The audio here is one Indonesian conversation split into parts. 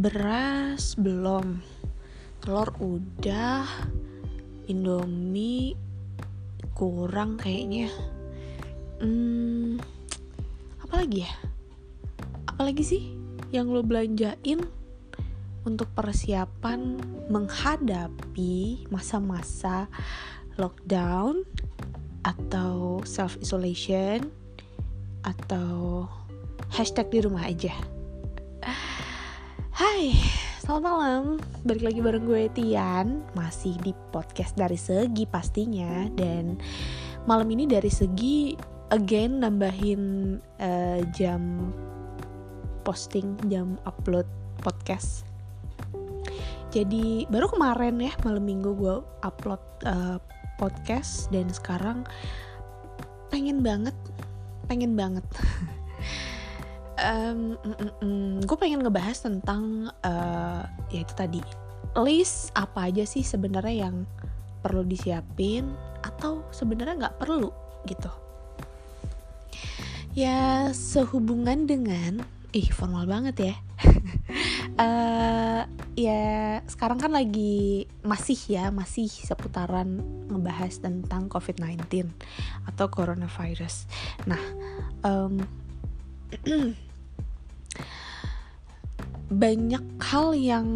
beras belum. Telur udah. Indomie kurang kayaknya. Hmm apa lagi ya? Apalagi sih yang lo belanjain untuk persiapan menghadapi masa-masa lockdown atau self isolation atau hashtag di rumah aja. Hai, selamat malam. Balik lagi bareng gue Tian, masih di podcast dari segi pastinya dan malam ini dari segi again nambahin uh, jam posting, jam upload podcast. Jadi baru kemarin ya malam minggu gue upload uh, podcast dan sekarang pengen banget, pengen banget um, mm, mm, mm, gue pengen ngebahas tentang uh, ya itu tadi list apa aja sih sebenarnya yang perlu disiapin atau sebenarnya nggak perlu gitu. Ya sehubungan dengan ih formal banget ya. Uh, ya sekarang kan lagi masih ya masih seputaran ngebahas tentang COVID-19 atau coronavirus. Nah um, banyak hal yang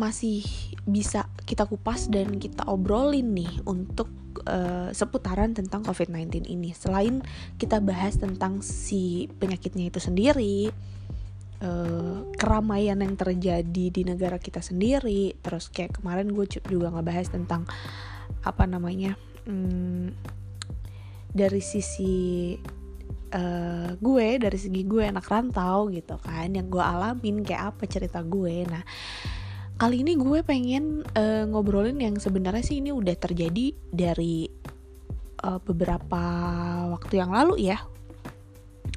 masih bisa kita kupas dan kita obrolin nih untuk uh, seputaran tentang COVID-19 ini. Selain kita bahas tentang si penyakitnya itu sendiri, uh, keramaian yang terjadi di negara kita sendiri, terus kayak kemarin gue juga ngebahas tentang apa namanya hmm, dari sisi uh, gue dari segi gue anak rantau gitu kan yang gue alamin kayak apa cerita gue. Nah kali ini gue pengen uh, ngobrolin yang sebenarnya sih ini udah terjadi dari uh, beberapa waktu yang lalu ya.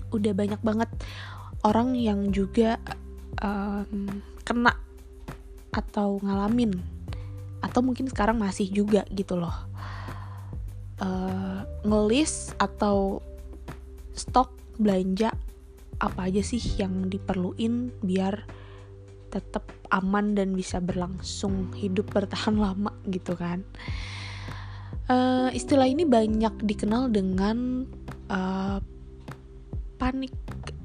Udah banyak banget orang yang juga um, kena atau ngalamin atau mungkin sekarang masih juga gitu loh. Uh, ngelis atau stok belanja apa aja sih yang diperluin biar tetap aman dan bisa berlangsung hidup bertahan lama gitu kan? Uh, istilah ini banyak dikenal dengan uh, panic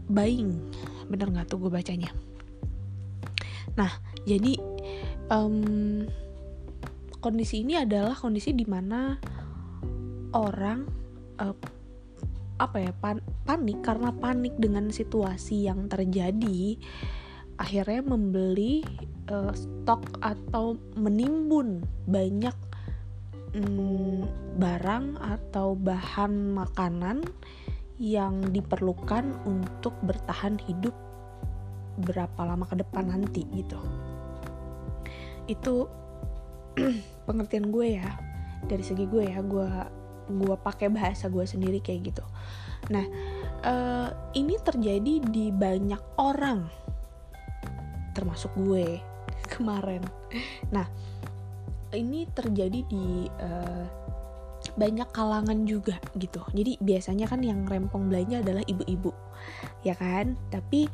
buying. Bener nggak tuh gue bacanya? Nah jadi um, kondisi ini adalah kondisi di mana orang uh, apa ya pan panik. Karena panik dengan situasi yang terjadi akhirnya membeli uh, stok atau menimbun banyak mm, barang atau bahan makanan yang diperlukan untuk bertahan hidup berapa lama ke depan nanti gitu. Itu pengertian gue ya. Dari segi gue ya gue gue pakai bahasa gue sendiri kayak gitu. Nah uh, ini terjadi di banyak orang termasuk gue kemarin. Nah ini terjadi di uh, banyak kalangan juga gitu. Jadi biasanya kan yang rempong belanja adalah ibu-ibu ya kan? Tapi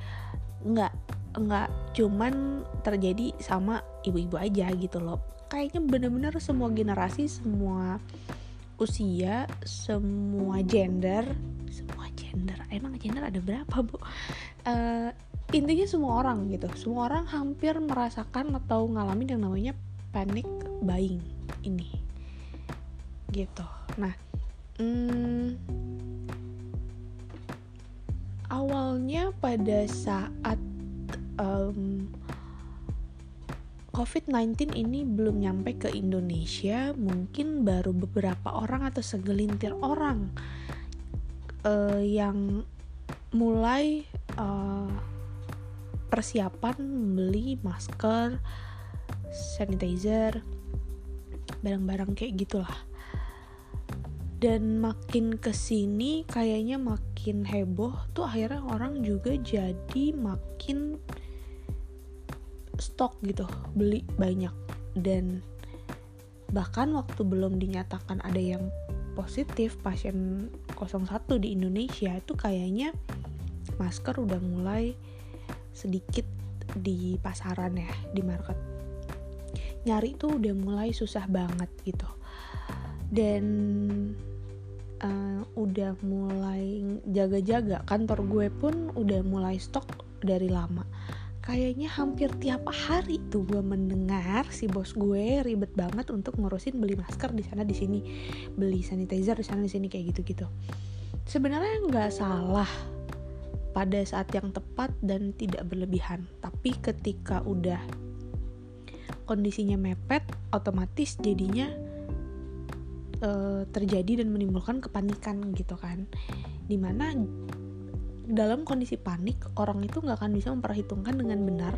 nggak nggak cuman terjadi sama ibu-ibu aja gitu loh. Kayaknya bener-bener semua generasi semua usia, semua gender, semua gender. Emang gender ada berapa, Bu? Uh, intinya semua orang gitu. Semua orang hampir merasakan atau ngalamin yang namanya panic buying ini. Gitu. Nah, hmm, awalnya pada saat um, COVID-19 ini belum nyampe ke Indonesia, mungkin baru beberapa orang atau segelintir orang uh, yang mulai uh, persiapan membeli masker, sanitizer, barang-barang kayak gitulah. Dan makin ke sini kayaknya makin heboh tuh akhirnya orang juga jadi makin stok gitu beli banyak. Dan bahkan waktu belum dinyatakan ada yang positif pasien 01 di Indonesia itu kayaknya masker udah mulai sedikit di pasaran ya di market. Nyari tuh udah mulai susah banget gitu. Dan uh, udah mulai jaga-jaga. Kantor gue pun udah mulai stok dari lama kayaknya hampir tiap hari tuh gue mendengar si bos gue ribet banget untuk ngurusin beli masker di sana di sini. Beli sanitizer di sana di sini kayak gitu gitu sebenarnya nggak salah pada saat yang tepat dan tidak berlebihan. Tapi ketika udah kondisinya mepet otomatis jadinya uh, terjadi dan menimbulkan kepanikan gitu kan. Di mana dalam kondisi panik orang itu nggak akan bisa memperhitungkan dengan benar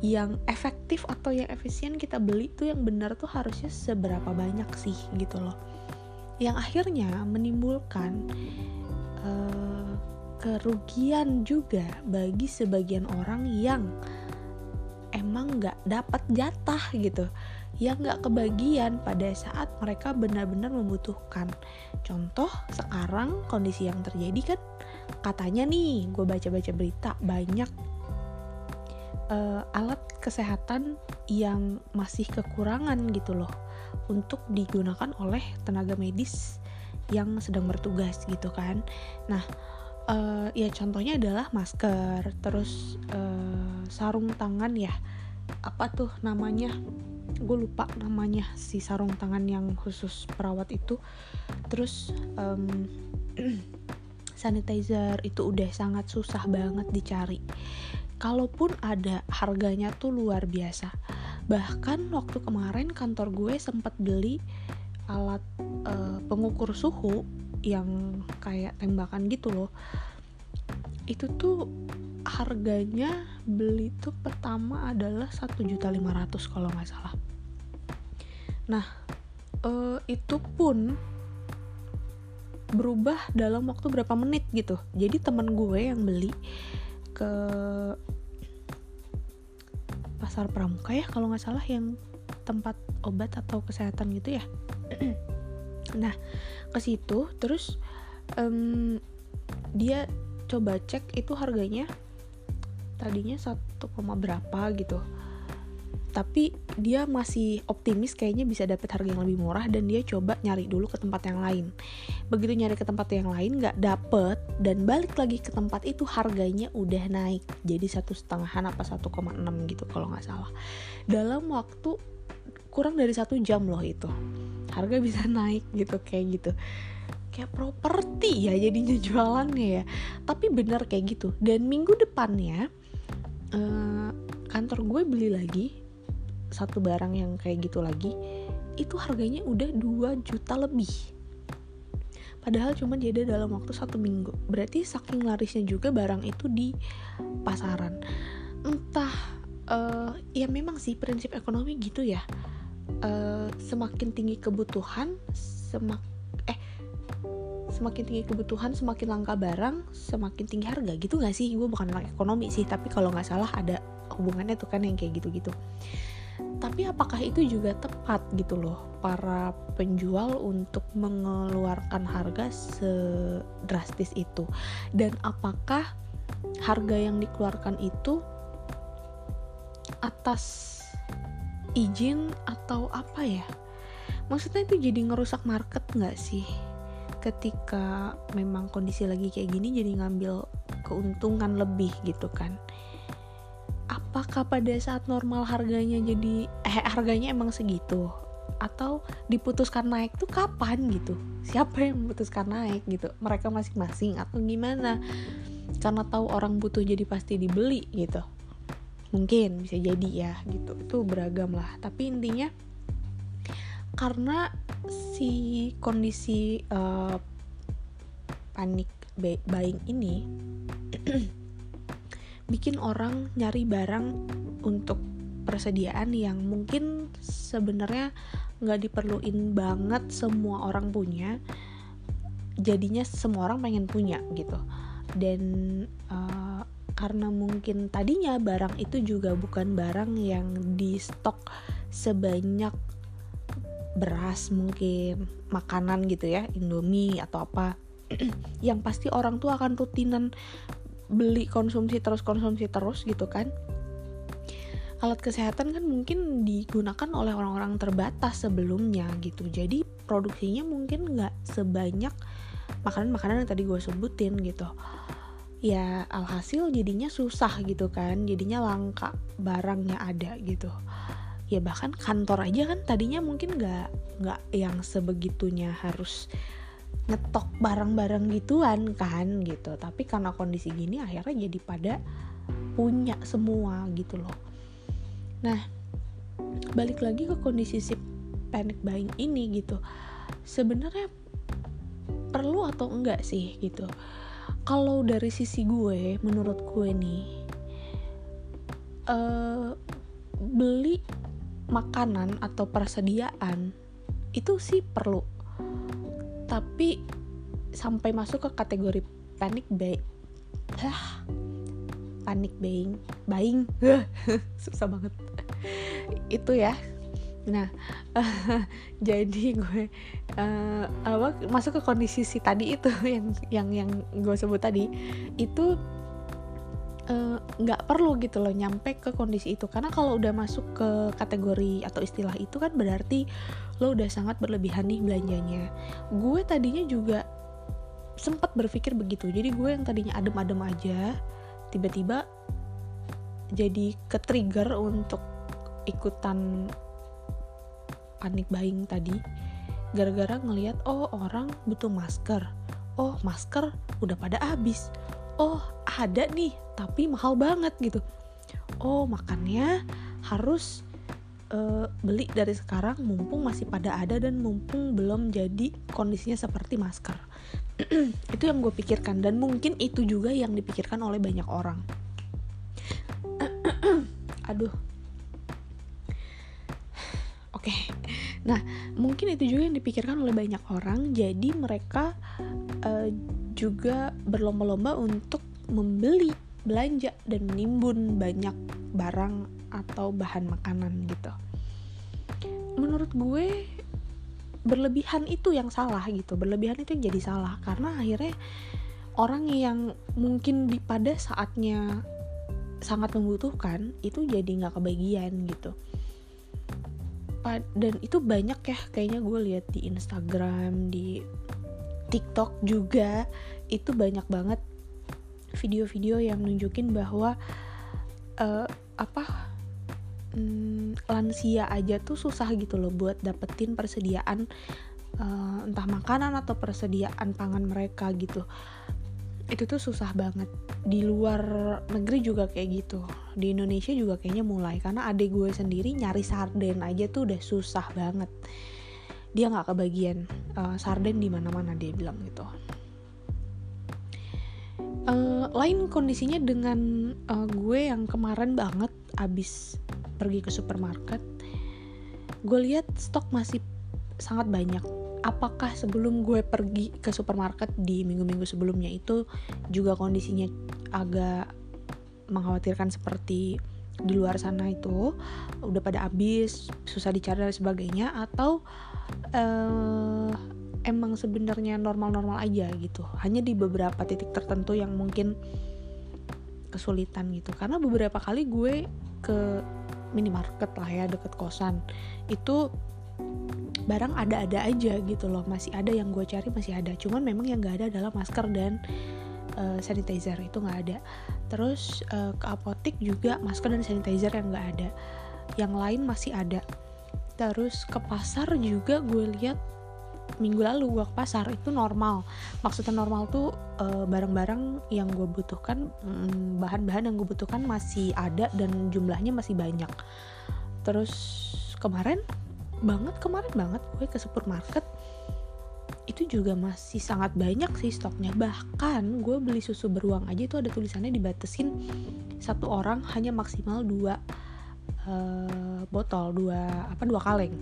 yang efektif atau yang efisien kita beli tuh yang benar tuh harusnya seberapa banyak sih gitu loh. Yang akhirnya menimbulkan uh, kerugian juga bagi sebagian orang yang emang nggak dapat jatah gitu. Yang nggak kebagian pada saat mereka benar-benar membutuhkan. Contoh sekarang kondisi yang terjadi kan katanya nih gue baca-baca berita banyak uh, alat kesehatan yang masih kekurangan gitu loh untuk digunakan oleh tenaga medis yang sedang bertugas gitu kan. Nah uh, ya contohnya adalah masker terus uh, sarung tangan ya. Apa tuh namanya? Gue lupa namanya si sarung tangan yang khusus perawat itu. Terus um, sanitizer itu udah sangat susah banget dicari. Kalaupun ada harganya tuh luar biasa. Bahkan waktu kemarin kantor gue sempat beli alat uh, pengukur suhu yang kayak tembakan gitu loh. Itu tuh harganya beli tuh pertama adalah 1.500 kalau nggak salah. Nah uh, itu pun berubah dalam waktu berapa menit gitu. Jadi teman gue yang beli ke pasar pramuka ya kalau nggak salah yang tempat obat atau kesehatan gitu ya. Nah ke situ terus um, dia coba cek itu harganya tadinya satu koma berapa gitu tapi dia masih optimis kayaknya bisa dapat harga yang lebih murah dan dia coba nyari dulu ke tempat yang lain. Begitu nyari ke tempat yang lain nggak dapet dan balik lagi ke tempat itu harganya udah naik. Jadi satu setengahan apa 1,6 gitu kalau nggak salah. Dalam waktu kurang dari satu jam loh itu. Harga bisa naik gitu kayak gitu. Kayak properti ya jadinya jualannya ya. Tapi bener kayak gitu. Dan minggu depannya uh, kantor gue beli lagi satu barang yang kayak gitu lagi itu harganya udah 2 juta lebih. Padahal cuma jadi dalam waktu satu minggu. Berarti saking larisnya juga barang itu di pasaran. Entah uh, ya memang sih prinsip ekonomi gitu ya. Uh, semakin tinggi kebutuhan semak eh semakin tinggi kebutuhan semakin langka barang semakin tinggi harga. Gitu nggak sih? Gue bukan orang ekonomi sih tapi kalau nggak salah ada hubungannya tuh kan yang kayak gitu-gitu tapi apakah itu juga tepat gitu loh para penjual untuk mengeluarkan harga sedrastis itu? Dan apakah harga yang dikeluarkan itu atas izin atau apa ya? Maksudnya itu jadi ngerusak market nggak sih? Ketika memang kondisi lagi kayak gini jadi ngambil keuntungan lebih gitu kan apakah pada saat normal harganya jadi eh harganya emang segitu? Atau diputuskan naik tuh kapan gitu? Siapa yang memutuskan naik gitu? Mereka masing-masing atau gimana? Karena tahu orang butuh jadi pasti dibeli gitu. Mungkin bisa jadi ya gitu. Itu beragam lah. Tapi intinya karena si kondisi uh, panik buying ini bikin orang nyari barang untuk persediaan yang mungkin sebenarnya nggak diperluin banget semua orang punya. Jadinya semua orang pengen punya gitu. Dan uh, karena mungkin tadinya barang itu juga bukan barang yang di stok sebanyak beras mungkin makanan gitu ya indomie atau apa yang pasti orang tuh akan rutinan beli konsumsi terus konsumsi terus gitu kan. Alat kesehatan kan mungkin digunakan oleh orang-orang terbatas sebelumnya gitu. Jadi produksinya mungkin nggak sebanyak makanan-makanan yang tadi gue sebutin gitu. Ya alhasil jadinya susah gitu kan. Jadinya langka barangnya ada gitu. Ya bahkan kantor aja kan tadinya mungkin nggak nggak yang sebegitunya harus ngetok barang-barang gituan kan gitu tapi karena kondisi gini akhirnya jadi pada punya semua gitu loh Nah, balik lagi ke kondisi si panic buying ini gitu. Sebenarnya perlu atau enggak sih gitu. Kalau dari sisi gue, menurut gue nih, uh, beli makanan atau persediaan itu sih perlu. Tapi sampai masuk ke kategori panic buying, panic buying, buying, susah banget. Itu ya. Nah uh, jadi gue uh, apa masuk ke kondisi si tadi itu yang yang yang gue sebut tadi. Itu nggak uh, perlu gitu loh nyampe ke kondisi itu. Karena kalau udah masuk ke kategori atau istilah itu kan berarti lo udah sangat berlebihan nih belanjanya. Gue tadinya juga sempat berpikir begitu. Jadi gue yang tadinya adem-adem aja tiba-tiba jadi ke trigger untuk ikutan panik buying tadi. Gara-gara ngelihat oh orang butuh masker. Oh masker udah pada habis oh ada nih tapi mahal banget gitu oh makanya harus uh, beli dari sekarang mumpung masih pada ada dan mumpung belum jadi kondisinya seperti masker itu yang gue pikirkan dan mungkin itu juga yang dipikirkan oleh banyak orang aduh Oke, okay. nah mungkin itu juga yang dipikirkan oleh banyak orang. Jadi mereka uh, juga berlomba-lomba untuk membeli, belanja dan menimbun banyak barang atau bahan makanan gitu. Menurut gue berlebihan itu yang salah gitu. Berlebihan itu yang jadi salah karena akhirnya orang yang mungkin di pada saatnya sangat membutuhkan itu jadi nggak kebagian gitu dan itu banyak ya kayaknya gue lihat di Instagram di TikTok juga itu banyak banget video-video yang nunjukin bahwa uh, apa um, lansia aja tuh susah gitu loh buat dapetin persediaan uh, entah makanan atau persediaan pangan mereka gitu. Itu tuh susah banget. Di luar negeri juga kayak gitu. Di Indonesia juga kayaknya mulai. Karena adik gue sendiri nyari sarden aja tuh udah susah banget dia nggak kebagian uh, sarden di mana mana dia bilang gitu. Uh, lain kondisinya dengan uh, gue yang kemarin banget abis pergi ke supermarket gue lihat stok masih sangat banyak. Apakah sebelum gue pergi ke supermarket di minggu-minggu sebelumnya itu juga kondisinya agak mengkhawatirkan seperti di luar sana itu? Udah pada habis susah dicari dan sebagainya? Atau uh, emang sebenarnya normal-normal aja gitu. Hanya di beberapa titik tertentu yang mungkin kesulitan gitu. Karena beberapa kali gue ke minimarket lah ya deket kosan. Itu barang ada-ada aja gitu loh. Masih ada yang gue cari masih ada. Cuman memang yang gak ada adalah masker dan uh, sanitizer. Itu nggak ada. Terus uh, ke apotek juga masker dan sanitizer yang nggak ada. Yang lain masih ada terus ke pasar juga gue lihat minggu lalu gue ke pasar itu normal. Maksudnya normal tuh eh, barang-barang yang gue butuhkan mm, bahan-bahan yang gue butuhkan masih ada dan jumlahnya masih banyak. Terus kemarin banget kemarin banget gue ke supermarket itu juga masih sangat banyak sih stoknya. Bahkan gue beli susu beruang aja itu ada tulisannya dibatasin satu orang hanya maksimal dua uh, botol dua apa dua kaleng.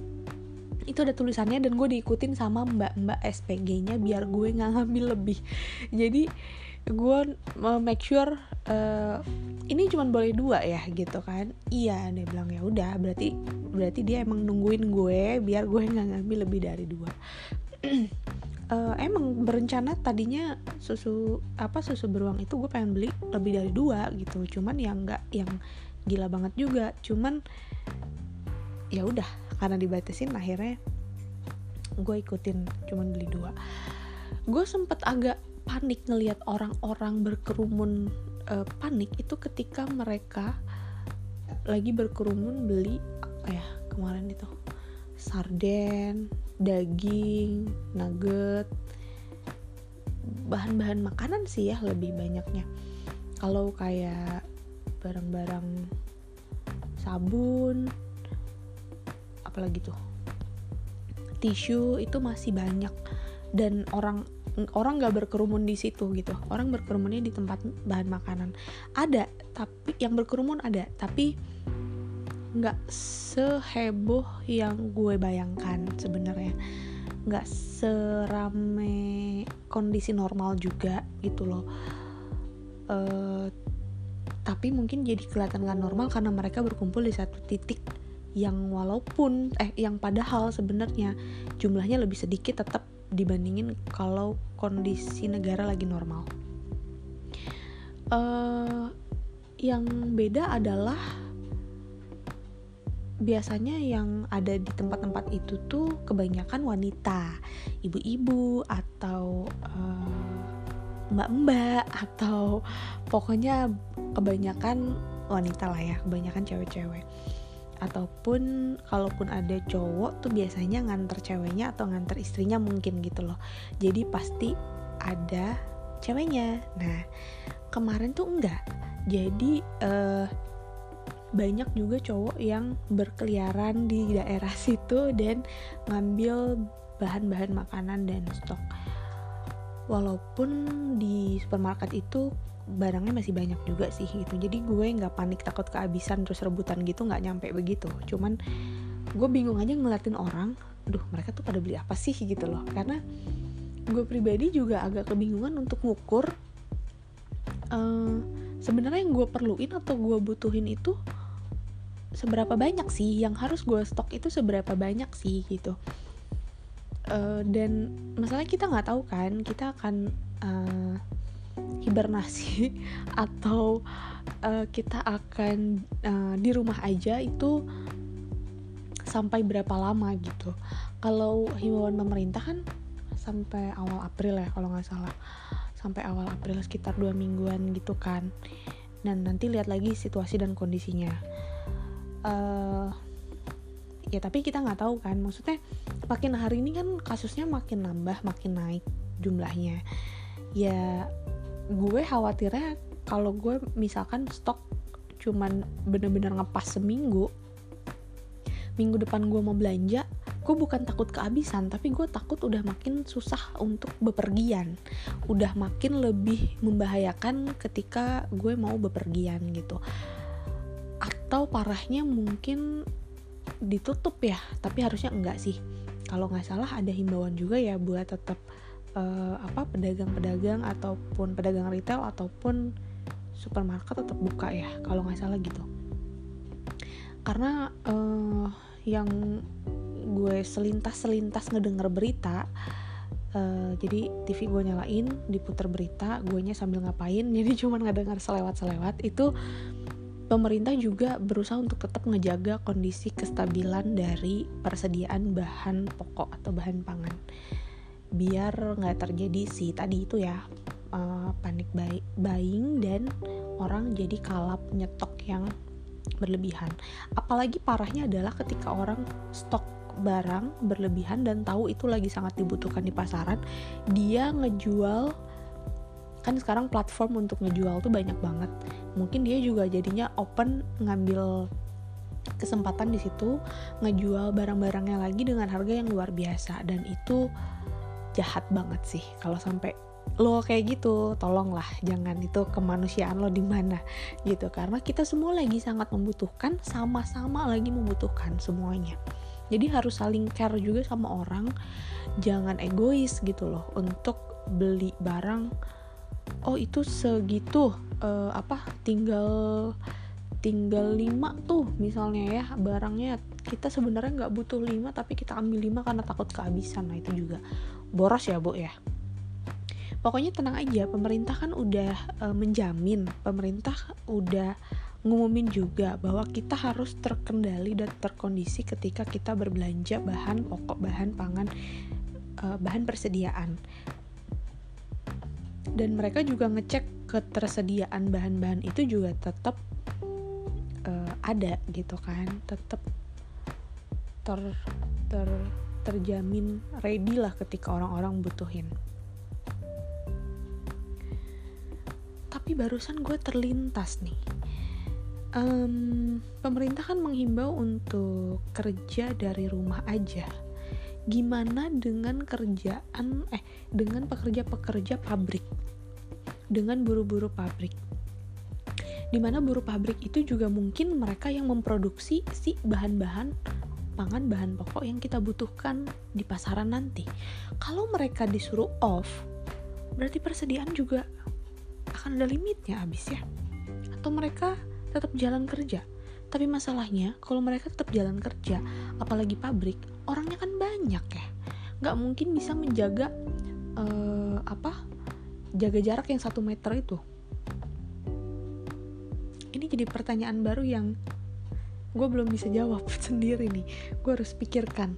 Itu ada tulisannya dan gue diikutin sama mbak-mbak SPG-nya biar gue nggak ngambil lebih. Jadi gue make sure uh, ini cuma boleh dua ya gitu kan? Iya dia bilang ya udah berarti berarti dia emang nungguin gue biar gue nggak ngambil lebih dari dua. Uh, emang berencana tadinya susu apa susu beruang itu gue pengen beli lebih dari dua gitu. Cuman yang nggak yang gila banget juga. Cuman ya udah karena dibatasin akhirnya gue ikutin cuman beli dua. Gue sempet agak panik ngelihat orang-orang berkerumun uh, panik itu ketika mereka lagi berkerumun beli apa ya kemarin itu sarden daging nugget bahan-bahan makanan sih ya lebih banyaknya. Kalau kayak barang-barang sabun apalagi tuh tisu itu masih banyak. Dan orang orang nggak berkerumun di situ gitu. Orang berkerumunnya di tempat bahan makanan. Ada tapi yang berkerumun ada tapi nggak seheboh yang gue bayangkan sebenarnya. Nggak serame kondisi normal juga gitu loh. Uh, tapi mungkin jadi kelihatan nggak normal karena mereka berkumpul di satu titik yang walaupun eh yang padahal sebenarnya jumlahnya lebih sedikit tetap dibandingin kalau kondisi negara lagi normal. Uh, yang beda adalah biasanya yang ada di tempat-tempat itu tuh kebanyakan wanita, ibu-ibu atau uh, mbak-mbak atau pokoknya kebanyakan wanita lah ya, kebanyakan cewek-cewek. Ataupun kalaupun ada cowok tuh biasanya nganter ceweknya atau nganter istrinya mungkin gitu loh. Jadi pasti ada ceweknya. Nah kemarin tuh enggak. Jadi uh, banyak juga cowok yang berkeliaran di daerah situ dan ngambil bahan-bahan makanan dan stok walaupun di supermarket itu barangnya masih banyak juga sih gitu. Jadi gue nggak panik takut kehabisan terus rebutan gitu nggak nyampe begitu. Cuman gue bingung aja ngeliatin orang duh mereka tuh pada beli apa sih? gitu loh. Karena gue pribadi juga agak kebingungan untuk ngukur uh, sebenarnya yang gue perluin atau gue butuhin itu seberapa banyak sih? Yang harus gue stok itu seberapa banyak sih gitu uh, dan masalahnya kita nggak tahu kan kita akan uh, hibernasi atau uh, kita akan uh, di rumah aja itu sampai berapa lama gitu. Kalau himbauan pemerintah kan sampai awal April ya kalau nggak salah. Sampai awal April sekitar dua mingguan gitu kan. Dan nanti lihat lagi situasi dan kondisinya. Uh, ya tapi kita nggak tahu kan. Maksudnya makin hari ini kan kasusnya makin nambah makin naik jumlahnya. Ya gue khawatirnya kalau gue misalkan stok cuman bener-bener ngepas seminggu minggu depan gue mau belanja gue bukan takut kehabisan tapi gue takut udah makin susah untuk bepergian. Udah makin lebih membahayakan ketika gue mau bepergian gitu. Atau parahnya mungkin ditutup ya tapi harusnya enggak sih. Kalau nggak salah ada himbauan juga ya buat tetap uh, apa pedagang-pedagang ataupun pedagang retail ataupun supermarket tetap buka ya kalau nggak salah gitu. Karena uh, yang gue selintas-selintas ngedenger berita uh, jadi TV gue nyalain diputer berita gue nya sambil ngapain jadi cuma ngedenger selewat-selewat itu pemerintah juga berusaha untuk tetap ngejaga kondisi kestabilan dari persediaan bahan pokok atau bahan pangan biar nggak terjadi si tadi itu ya uh, panik buy buying dan orang jadi kalap nyetok yang berlebihan. Apalagi parahnya adalah ketika orang stok barang berlebihan dan tahu itu lagi sangat dibutuhkan di pasaran, dia ngejual kan sekarang platform untuk ngejual tuh banyak banget. Mungkin dia juga jadinya open ngambil kesempatan di situ ngejual barang-barangnya lagi dengan harga yang luar biasa. Dan itu jahat banget sih kalau sampai lo kayak gitu tolonglah jangan itu kemanusiaan lo di mana gitu. Karena kita semua lagi sangat membutuhkan sama-sama lagi membutuhkan semuanya. Jadi harus saling care juga sama orang jangan egois gitu loh untuk beli barang oh itu segitu uh, apa tinggal tinggal lima tuh misalnya ya barangnya. Kita sebenarnya nggak butuh lima tapi kita ambil lima karena takut kehabisan. Nah itu juga boros ya bu ya. Pokoknya tenang aja pemerintah kan udah e, menjamin pemerintah udah ngumumin juga bahwa kita harus terkendali dan terkondisi ketika kita berbelanja bahan pokok bahan pangan uh, bahan persediaan dan mereka juga ngecek ketersediaan bahan-bahan itu juga tetap uh, ada gitu kan. Tetap ter ter terjamin ready lah ketika orang-orang butuhin. Tapi barusan gue terlintas nih. Um, pemerintah kan menghimbau untuk kerja dari rumah aja gimana dengan kerjaan eh dengan pekerja-pekerja pabrik? Dengan buru-buru pabrik. Di mana buruh pabrik itu juga mungkin mereka yang memproduksi si bahan-bahan pangan bahan pokok yang kita butuhkan di pasaran nanti. Kalau mereka disuruh off berarti persediaan juga akan ada limitnya habis ya? Atau mereka tetap jalan kerja tapi masalahnya kalau mereka tetap jalan kerja apalagi pabrik orangnya kan banyak ya. Nggak mungkin bisa menjaga uh, apa jaga jarak yang satu meter itu. Ini jadi pertanyaan baru yang gue belum bisa jawab sendiri nih. Gue harus pikirkan.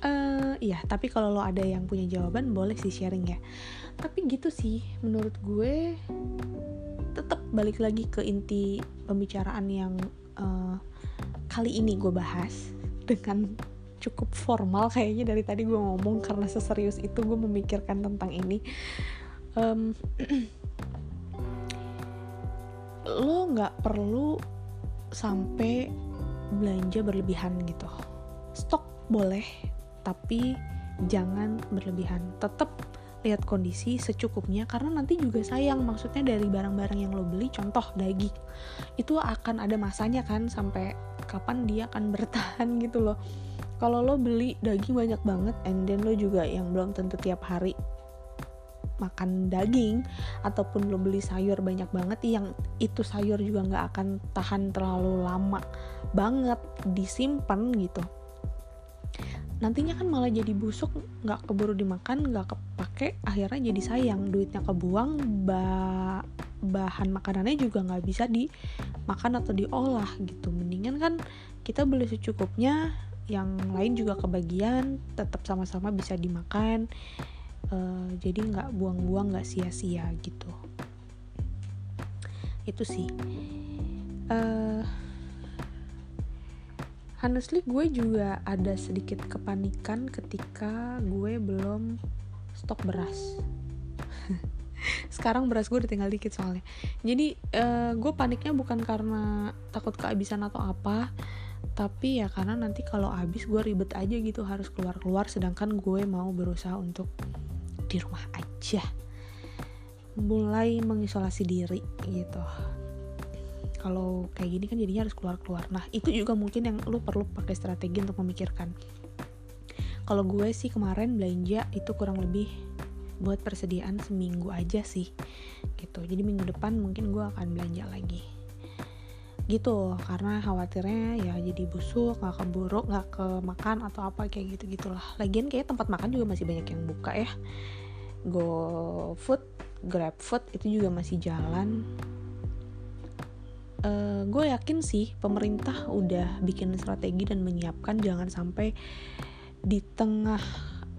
Uh, iya tapi kalau lo ada yang punya jawaban boleh sih sharing ya. Tapi gitu sih menurut gue tetap balik lagi ke inti pembicaraan yang uh, kali ini gue bahas dengan cukup formal kayaknya dari tadi gue ngomong karena seserius itu gue memikirkan tentang ini. Um, lo nggak perlu sampai belanja berlebihan gitu. Stok boleh tapi jangan berlebihan. Tetap lihat kondisi secukupnya karena nanti juga sayang. Maksudnya dari barang-barang yang lo beli contoh daging itu akan ada masanya kan sampai kapan dia akan bertahan gitu loh. Kalau lo beli daging banyak banget and then lo juga yang belum tentu tiap hari makan daging ataupun lo beli sayur banyak banget yang itu sayur juga nggak akan tahan terlalu lama banget disimpan gitu nantinya kan malah jadi busuk nggak keburu dimakan nggak kepake akhirnya jadi sayang. Duitnya kebuang ba bahan makanannya juga nggak bisa dimakan atau diolah gitu. Mendingan kan kita beli secukupnya yang lain juga kebagian tetap sama-sama bisa dimakan. Uh, jadi nggak buang-buang nggak sia-sia gitu. Itu sih. Uh, honestly gue juga ada sedikit kepanikan ketika gue belum stok beras. Sekarang beras gue udah tinggal dikit soalnya. Jadi uh, gue paniknya bukan karena takut kehabisan atau apa tapi ya karena nanti kalau habis gue ribet aja gitu harus keluar-keluar. Sedangkan gue mau berusaha untuk di rumah aja. Mulai mengisolasi diri gitu kalau kayak gini kan jadinya harus keluar-keluar. Nah itu juga mungkin yang lu perlu pakai strategi untuk memikirkan. Kalau gue sih kemarin belanja itu kurang lebih buat persediaan seminggu aja sih gitu. Jadi minggu depan mungkin gue akan belanja lagi. Gitu karena khawatirnya ya jadi busuk nggak keburu nggak kemakan atau apa kayak gitu gitulah lagian kayak tempat makan juga masih banyak yang buka ya. Go food grab food itu juga masih jalan uh, gue yakin sih pemerintah udah bikin strategi dan menyiapkan jangan sampai di tengah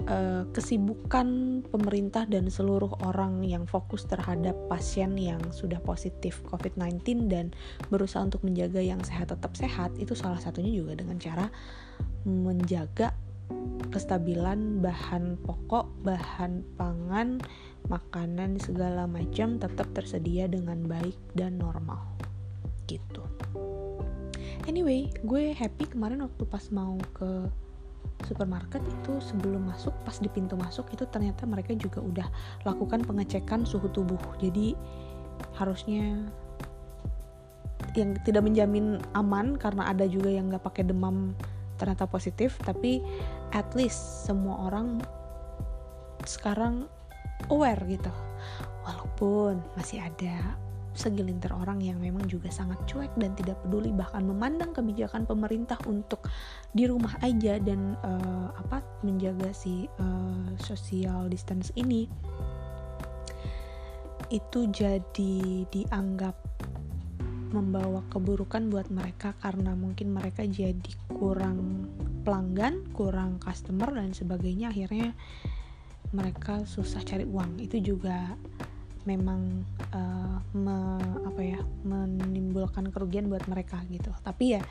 uh, kesibukan pemerintah dan seluruh orang yang fokus terhadap pasien yang sudah positif COVID-19 dan berusaha untuk menjaga yang sehat tetap sehat itu salah satunya juga dengan cara menjaga kestabilan bahan pokok, bahan pangan, makanan segala macam tetap tersedia dengan baik dan normal. Gitu. Anyway, gue happy kemarin waktu pas mau ke supermarket itu sebelum masuk pas di pintu masuk itu ternyata mereka juga udah lakukan pengecekan suhu tubuh jadi harusnya yang tidak menjamin aman karena ada juga yang nggak pakai demam ternyata positif tapi at least semua orang sekarang aware gitu walaupun masih ada segelintir orang yang memang juga sangat cuek dan tidak peduli bahkan memandang kebijakan pemerintah untuk di rumah aja dan uh, apa menjaga si uh, social distance ini itu jadi dianggap membawa keburukan buat mereka karena mungkin mereka jadi kurang pelanggan, kurang customer dan sebagainya akhirnya mereka susah cari uang. Itu juga memang uh, me, apa ya menimbulkan kerugian buat mereka gitu. Tapi ya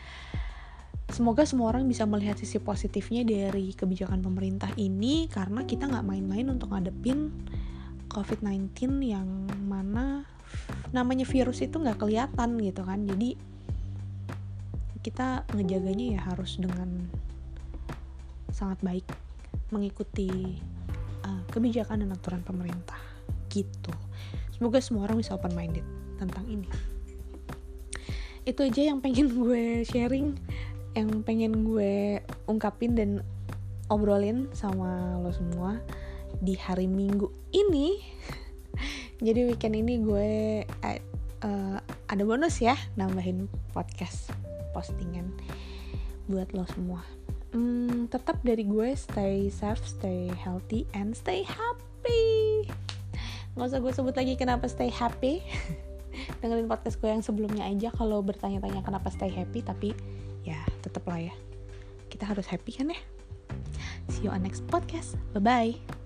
semoga semua orang bisa melihat sisi positifnya dari kebijakan pemerintah ini karena kita nggak main-main untuk ngadepin COVID-19 yang mana namanya virus itu nggak kelihatan gitu kan jadi kita ngejaganya ya harus dengan sangat baik mengikuti uh, kebijakan dan aturan pemerintah gitu. Semoga semua orang bisa open minded tentang ini. Itu aja yang pengen gue sharing yang pengen gue ungkapin dan obrolin sama lo semua di hari minggu ini. Jadi weekend ini gue uh, ada bonus ya nambahin podcast postingan buat lo semua. Hmm, tetap dari gue stay safe stay healthy and stay happy nggak usah gue sebut lagi kenapa stay happy. Dengerin podcast gue yang sebelumnya aja. Kalau bertanya-tanya kenapa stay happy tapi ya tetap lah ya. Kita harus happy kan ya? See you on next podcast. Bye bye